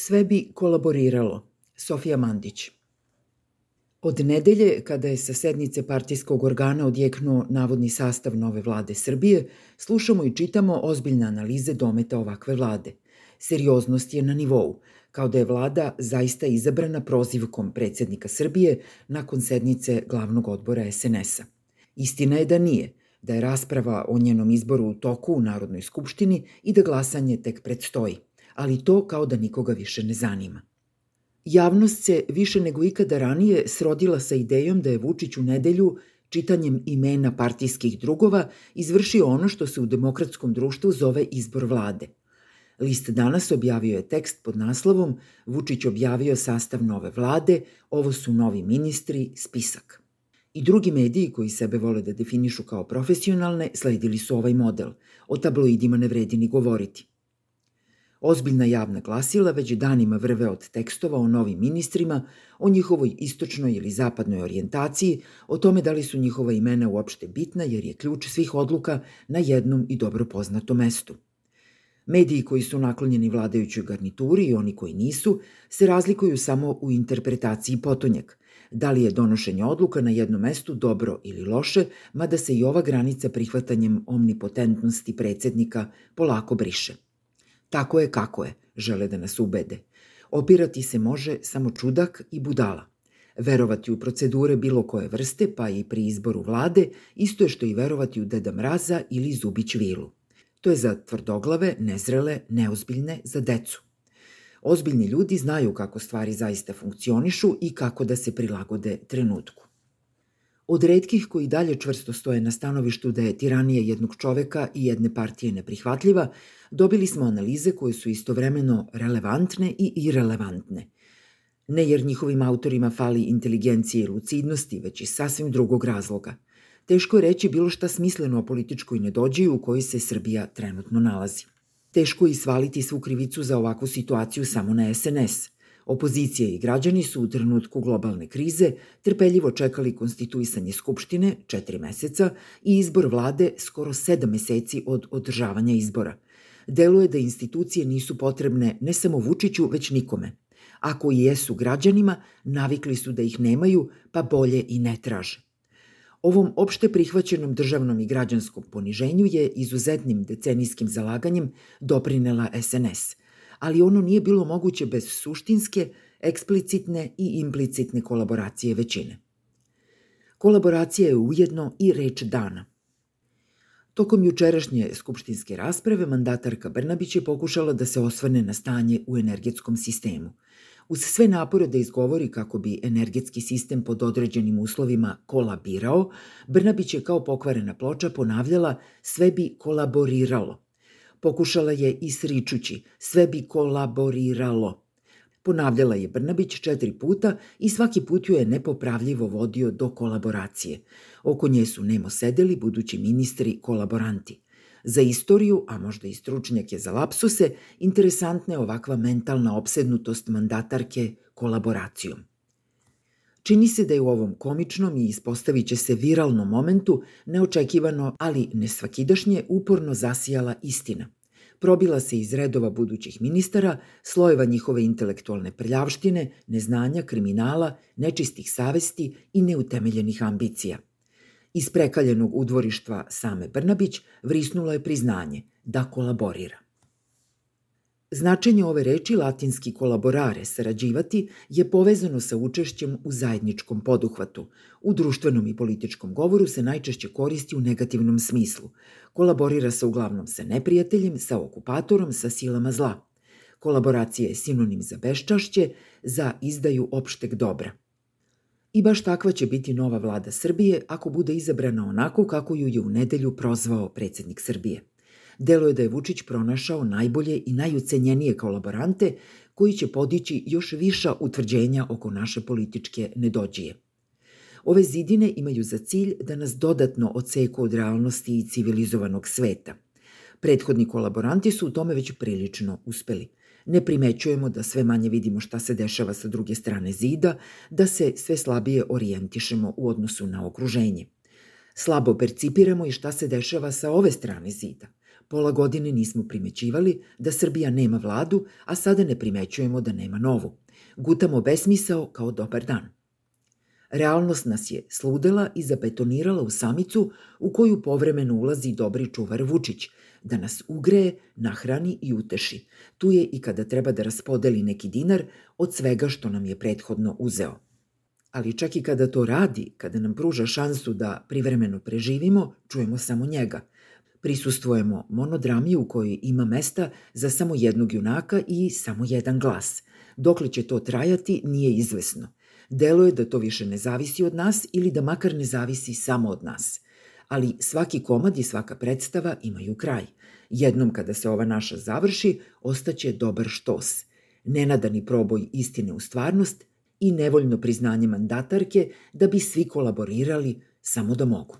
Sve bi kolaboriralo. Sofija Mandić. Od nedelje, kada je sa sednice partijskog organa odjeknuo navodni sastav nove vlade Srbije, slušamo i čitamo ozbiljne analize dometa ovakve vlade. Serioznost je na nivou, kao da je vlada zaista izabrana prozivkom predsednika Srbije nakon sednice glavnog odbora SNS-a. Istina je da nije, da je rasprava o njenom izboru u toku u Narodnoj skupštini i da glasanje tek predstoji, ali to kao da nikoga više ne zanima. Javnost se više nego ikada ranije srodila sa idejom da je Vučić u nedelju čitanjem imena partijskih drugova izvršio ono što se u demokratskom društvu zove izbor vlade. List danas objavio je tekst pod naslovom Vučić objavio sastav nove vlade, ovo su novi ministri, spisak. I drugi mediji koji sebe vole da definišu kao profesionalne sledili su ovaj model. O tabloidima ne vredi ni govoriti. Ozbiljna javna glasila već danima vrve od tekstova o novim ministrima, o njihovoj istočnoj ili zapadnoj orijentaciji, o tome da li su njihova imena uopšte bitna jer je ključ svih odluka na jednom i dobro poznatom mestu. Mediji koji su naklonjeni vladajućoj garnituri i oni koji nisu se razlikuju samo u interpretaciji potonjak. Da li je donošenje odluka na jednom mestu dobro ili loše, mada se i ova granica prihvatanjem omnipotentnosti predsednika polako briše. Tako je kako je, žele da nas ubede. Opirati se može samo čudak i budala. Verovati u procedure bilo koje vrste, pa i pri izboru vlade, isto je što i verovati u Deda Mraza ili Zubić Vilu. To je za tvrdoglave, nezrele, neozbiljne, za decu. Ozbiljni ljudi znaju kako stvari zaista funkcionišu i kako da se prilagode trenutku. Od redkih koji dalje čvrsto stoje na stanovištu da je tiranija jednog čoveka i jedne partije neprihvatljiva, dobili smo analize koje su istovremeno relevantne i irelevantne. Ne jer njihovim autorima fali inteligencije i lucidnosti, već iz sasvim drugog razloga. Teško je reći bilo šta smisleno o političkoj nedođeju u kojoj se Srbija trenutno nalazi. Teško je svaliti svu krivicu za ovakvu situaciju samo na SNS – Opozicija i građani su u trenutku globalne krize trpeljivo čekali konstituisanje Skupštine četiri meseca i izbor vlade skoro sedam meseci od održavanja izbora. Deluje da institucije nisu potrebne ne samo Vučiću, već nikome. Ako i jesu građanima, navikli su da ih nemaju, pa bolje i ne traže. Ovom opšte prihvaćenom državnom i građanskom poniženju je izuzetnim decenijskim zalaganjem doprinela SNS – ali ono nije bilo moguće bez suštinske, eksplicitne i implicitne kolaboracije većine. Kolaboracija je ujedno i reč dana. Tokom jučerašnje skupštinske rasprave mandatarka Brnabić je pokušala da se osvrne na stanje u energetskom sistemu. Uz sve napore da izgovori kako bi energetski sistem pod određenim uslovima kolabirao, Brnabić je kao pokvarena ploča ponavljala sve bi kolaboriralo – Pokušala je i sričući, sve bi kolaboriralo. Ponavljala je Brnabić četiri puta i svaki put ju je nepopravljivo vodio do kolaboracije. Oko nje su nemo sedeli budući ministri kolaboranti. Za istoriju, a možda i stručnjake za lapsuse, interesantna je ovakva mentalna opsednutost mandatarke kolaboracijom. Čini se da je u ovom komičnom i ispostavit će se viralnom momentu neočekivano, ali nesvakidašnje, uporno zasijala istina. Probila se iz redova budućih ministara, slojeva njihove intelektualne prljavštine, neznanja, kriminala, nečistih savesti i neutemeljenih ambicija. Iz prekaljenog udvorištva same Brnabić vrisnulo je priznanje da kolaborira. Značenje ove reči latinski kolaborare, sarađivati, je povezano sa učešćem u zajedničkom poduhvatu. U društvenom i političkom govoru se najčešće koristi u negativnom smislu. Kolaborira se uglavnom sa neprijateljem, sa okupatorom, sa silama zla. Kolaboracija je sinonim za beščašće, za izdaju opšteg dobra. I baš takva će biti nova vlada Srbije ako bude izabrana onako kako ju je u nedelju prozvao predsednik Srbije. Deluje da je Vučić pronašao najbolje i najucenjenije kolaborante koji će podići još viša utvrđenja oko naše političke nedođije. Ove zidine imaju za cilj da nas dodatno odseku od realnosti i civilizovanog sveta. Prethodni kolaboranti su u tome već prilično uspeli. Ne primećujemo da sve manje vidimo šta se dešava sa druge strane zida, da se sve slabije orijentišemo u odnosu na okruženje. Slabo percipiramo i šta se dešava sa ove strane zida Pola godine nismo primećivali da Srbija nema vladu, a sada ne primećujemo da nema novu. Gutamo besmisao kao dobar dan. Realnost nas je sludela i zabetonirala u samicu u koju povremeno ulazi dobri čuvar Vučić, da nas ugreje, nahrani i uteši. Tu je i kada treba da raspodeli neki dinar od svega što nam je prethodno uzeo. Ali čak i kada to radi, kada nam pruža šansu da privremeno preživimo, čujemo samo njega. Prisustvujemo monodrami u kojoj ima mesta za samo jednog junaka i samo jedan glas. Dokle će to trajati, nije izvesno. Delo je da to više ne zavisi od nas ili da makar ne zavisi samo od nas. Ali svaki komad i svaka predstava imaju kraj. Jednom kada se ova naša završi, ostaće dobar štos. Nenadani proboj istine u stvarnost i nevoljno priznanje mandatarke da bi svi kolaborirali samo da mogu.